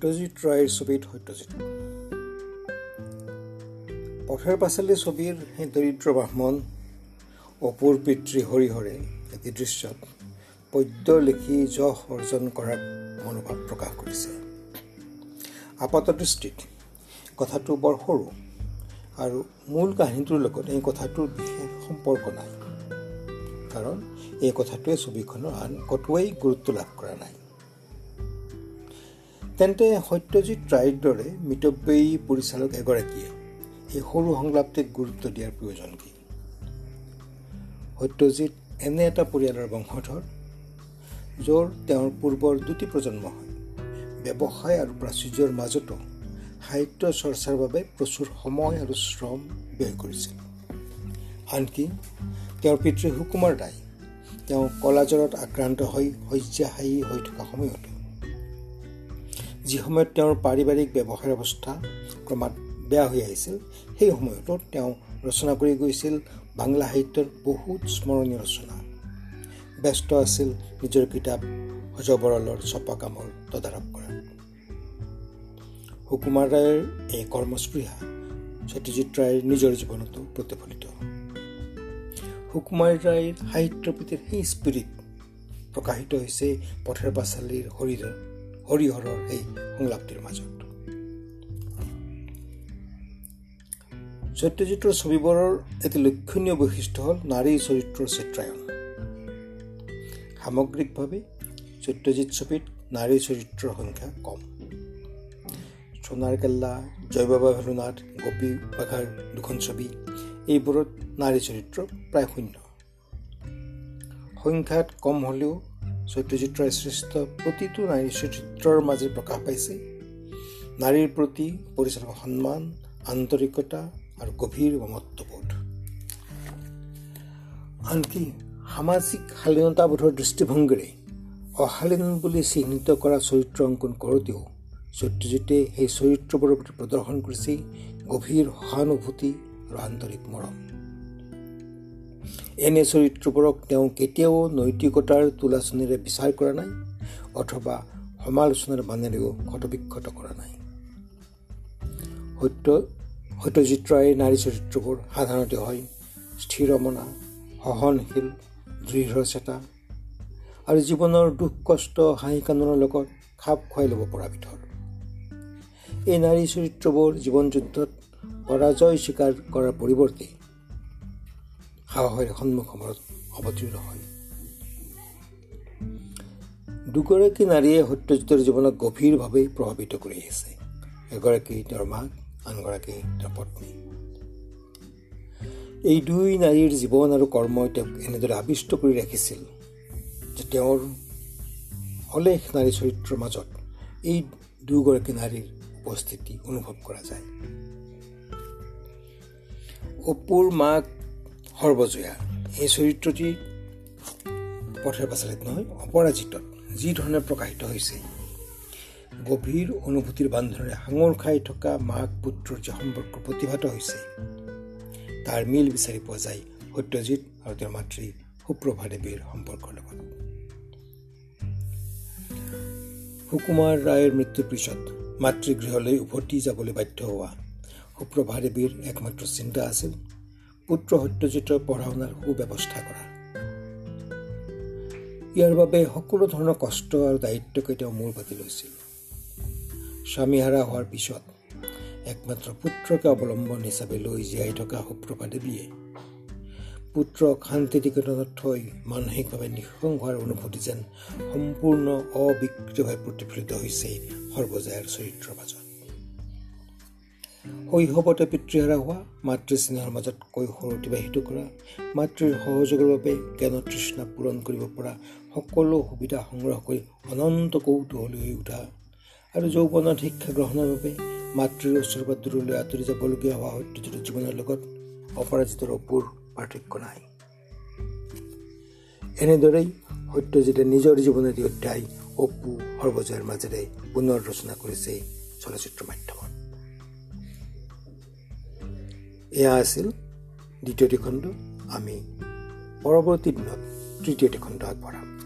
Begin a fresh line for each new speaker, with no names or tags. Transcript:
সত্যজিৎ ৰায়ৰ ছবিত সত্যজিৎ। পথেৰ পাঁচালী ছবিৰ সেই দৰিদ্ৰ ব্ৰাহ্মণ অপুৰ পিতৃ হৰিহৰে এটি দৃশ্যত পদ্য লিখি যশ অৰ্জন কৰাৰ মনোভাৱ প্ৰকাশ কৰিছে। আপাত দৃষ্টিত কথাটো বৰ সৰু আৰু মূল কাহিনীটোৰ লগত এই কথাটোৰ বিশেষ সম্পৰ্ক নাই। কাৰণ এই কথাটোৱে ছবিখনৰ আন কতোৱেই গুৰুত্ব লাভ কৰা নাই। তেন্তে সত্যজিৎ ৰায়ৰ দৰে মিতব্যয়ী পৰিচালক এগৰাকীয়ে এই সৰু সংলাপটিক গুৰুত্ব দিয়াৰ প্ৰয়োজন কি? সত্যজিৎ এনে এটা পৰিয়ালৰ বংশধৰ য'ৰ তেওঁৰ পূৰ্বৰ দুটি প্ৰজন্ম হয়। ব্যৱসায় আৰু প্ৰাচুৰ্যৰ মাজতো সাহিত্য চৰ্চাৰ বাবে প্ৰচুৰ সময় আৰু শ্ৰম ব্যয় কৰিছিল। আনকি তেওঁৰ পিতৃ সুকুমাৰ দাই তেওঁ কলাজৰত আক্ৰান্ত হৈ শয্যাশায়ী হৈ থকা সময়তো যি সময়ত তেওঁৰ পাৰিবাৰিক ব্যৱসায়ৰ অৱস্থা ক্ৰমাৎ বেয়া হৈ আহিছিল সেই সময়তো তেওঁ ৰচনা কৰি গৈছিল বাংলা সাহিত্যৰ বহুত স্মৰণীয় ৰচনা। ব্যস্ত আছিল নিজৰ কিতাপ হজবৰলৰ ছপা কামৰ তদাৰক কৰাত। সুকুমাৰ ৰায়ৰ এই কৰ্মস্পৃহা সত্যজিৎ ৰায়ৰ নিজৰ জীৱনতো প্ৰতিফলিত। সুকুমাৰ ৰায়ৰ সাহিত্যৰ প্ৰতি সেই স্পিৰিট প্ৰকাশিত হৈছে পথেৰ পাচালীৰ শৰীৰৰ হৰিহৰৰ এই সংলাপটিৰ মাজত সত্যজিতৰ ছবিবোৰৰ এটি লক্ষণীয় বৈশিষ্ট্য হ'ল নাৰী চৰিত্ৰৰ চিত্ৰায়ন সামগ্ৰিকভাৱে সত্যজিৎ ছবিত নাৰী চৰিত্ৰৰ সংখ্যা কম সোণাৰ কেল্লা জয়বাবা ভেলুনাথ গোপী বাঘাৰ দুখন ছবি এইবোৰত নাৰী চৰিত্ৰ প্ৰায় শূন্য সংখ্যাত কম হ'লেও সত্যজিতৰ সৃষ্ট প্ৰতিটো নাৰী চৰিত্ৰৰ মাজে প্ৰকাশ পাইছে। নাৰীৰ প্ৰতি পৰিচালকৰ সন্মান আন্তৰিকতা আৰু গভীৰ মমত্ববোধ আনকি সামাজিক শালীনতাবোধৰ দৃষ্টিভংগীৰে অশালীন বুলি চিহ্নিত কৰা চৰিত্ৰ অংকন কৰোঁতেও সত্যজিতে সেই চৰিত্ৰবোৰৰ প্ৰতি প্ৰদৰ্শন কৰিছে গভীৰ সহানুভূতি আৰু আন্তৰিক মৰম। এনে চৰিত্ৰবোৰক তেওঁ কেতিয়াও নৈতিকতাৰ তোলাচনীৰে বিচাৰ কৰা নাই অথবা সমালোচনাৰ বানেৰেও ক্ষতবিক্ষত কৰা নাই। সত্য সত্যজিৎ ৰায়ৰ নাৰী চৰিত্ৰবোৰ সাধাৰণতে হয় স্থিৰমনা সহনশীল দৃঢ়চেতা আৰু জীৱনৰ দুখ কষ্ট হাঁহি কান্দোনৰ লগত খাপ খুৱাই ল'ব পৰা বিধৰ। এই নাৰী চৰিত্ৰবোৰ জীৱন যুদ্ধত পৰাজয় স্বীকাৰ কৰাৰ পৰিৱৰ্তে সাহসেৰে সন্মুখমূৰত অৱতীৰ্ণ হয় দুগৰাকী নাৰীয়ে সত্যজিতৰ জীৱনক গভীৰভাৱে প্ৰভাৱিত কৰি আহিছে এগৰাকী তেওঁৰ মাক আনগৰাকী তেওঁৰ পত্নী এই দুই নাৰীৰ জীৱন আৰু কৰ্মই তেওঁক এনেদৰে আবিষ্ট কৰি ৰাখিছিল যে তেওঁৰ অলেখ নাৰী চৰিত্ৰৰ মাজত এই দুগৰাকী নাৰীৰ উপস্থিতি অনুভৱ কৰা যায় অপুৰ মাক সৰ্বজয়া। এই চৰিত্ৰটি পথেৰ পাচালিত নহয় অপৰাজিতত যি ধৰণে প্ৰকাশিত হৈছে। গভীৰ অনুভূতিৰ বান্ধোনেৰে সাঙুৰ খাই থকা মাক পুত্ৰৰ যি সম্পৰ্ক প্ৰতিভাত হৈছে তাৰ মিল বিচাৰি পোৱা যায় সত্যজিৎ আৰু তেওঁৰ মাতৃ সুপ্ৰভা দেৱীৰ সম্পৰ্কৰ লগত। সুকুমাৰ ৰায়ৰ মৃত্যুৰ পিছত মাতৃগৃহলৈ উভতি যাবলৈ বাধ্য হোৱা সুপ্ৰভা দেৱীৰ একমাত্ৰ চিন্তা আছিল পুত্ৰ সত্যজিতৰ পঢ়া শুনাৰ সুব্যৱস্থা কৰা। ইয়াৰ বাবে সকলো ধৰণৰ কষ্ট আৰু দায়িত্বকে তেওঁ মূৰ পাতি লৈছিল। স্বামীহাৰা হোৱাৰ পিছত একমাত্ৰ পুত্ৰকে অৱলম্বন হিচাপে লৈ জীয়াই থকা সুপ্ৰভা দেৱীয়ে পুত্ৰক শান্তি নিকেতনত থৈ মানসিকভাৱে নিঃসংগ হোৱাৰ অনুভূতি যেন সম্পূৰ্ণ অবিকৃতভাৱে প্ৰতিফলিত হৈছে সৰ্বজয়াৰ চৰিত্ৰৰ মাজত। শৈশৱতে পিতৃহাৰা হোৱা মাতৃ স্নেহৰ মাজত কৈশোৰ অতিবাহিত কৰা মাতৃৰ সহযোগৰ বাবে জ্ঞান তৃষ্ণা পূৰণ কৰিব পৰা সকলো সুবিধা সংগ্ৰহ কৰি অনন্ত কৌতূহলী হৈ উঠা। আৰু যৌৱনত শিক্ষা গ্ৰহণৰ বাবে মাতৃৰ ওচৰৰ পৰা দূৰলৈ আঁতৰি যাবলগীয়া হোৱা সত্যজিত জীৱনৰ লগত অপৰাজিতৰ অপুৰ পাৰ্থক্য নাই। এনেদৰেই সত্যজিতে নিজৰ জীৱনেদি অধ্যায় অপু সৰ্বজয়ৰ মাজেৰে পুনৰ ৰচনা কৰিছে চলচ্চিত্ৰ মাধ্যমত। এয়া আছিল দ্বিতীয়টি খণ্ড। আমি পৰৱৰ্তী দিনত তৃতীয়টি খণ্ড আগবঢ়াম।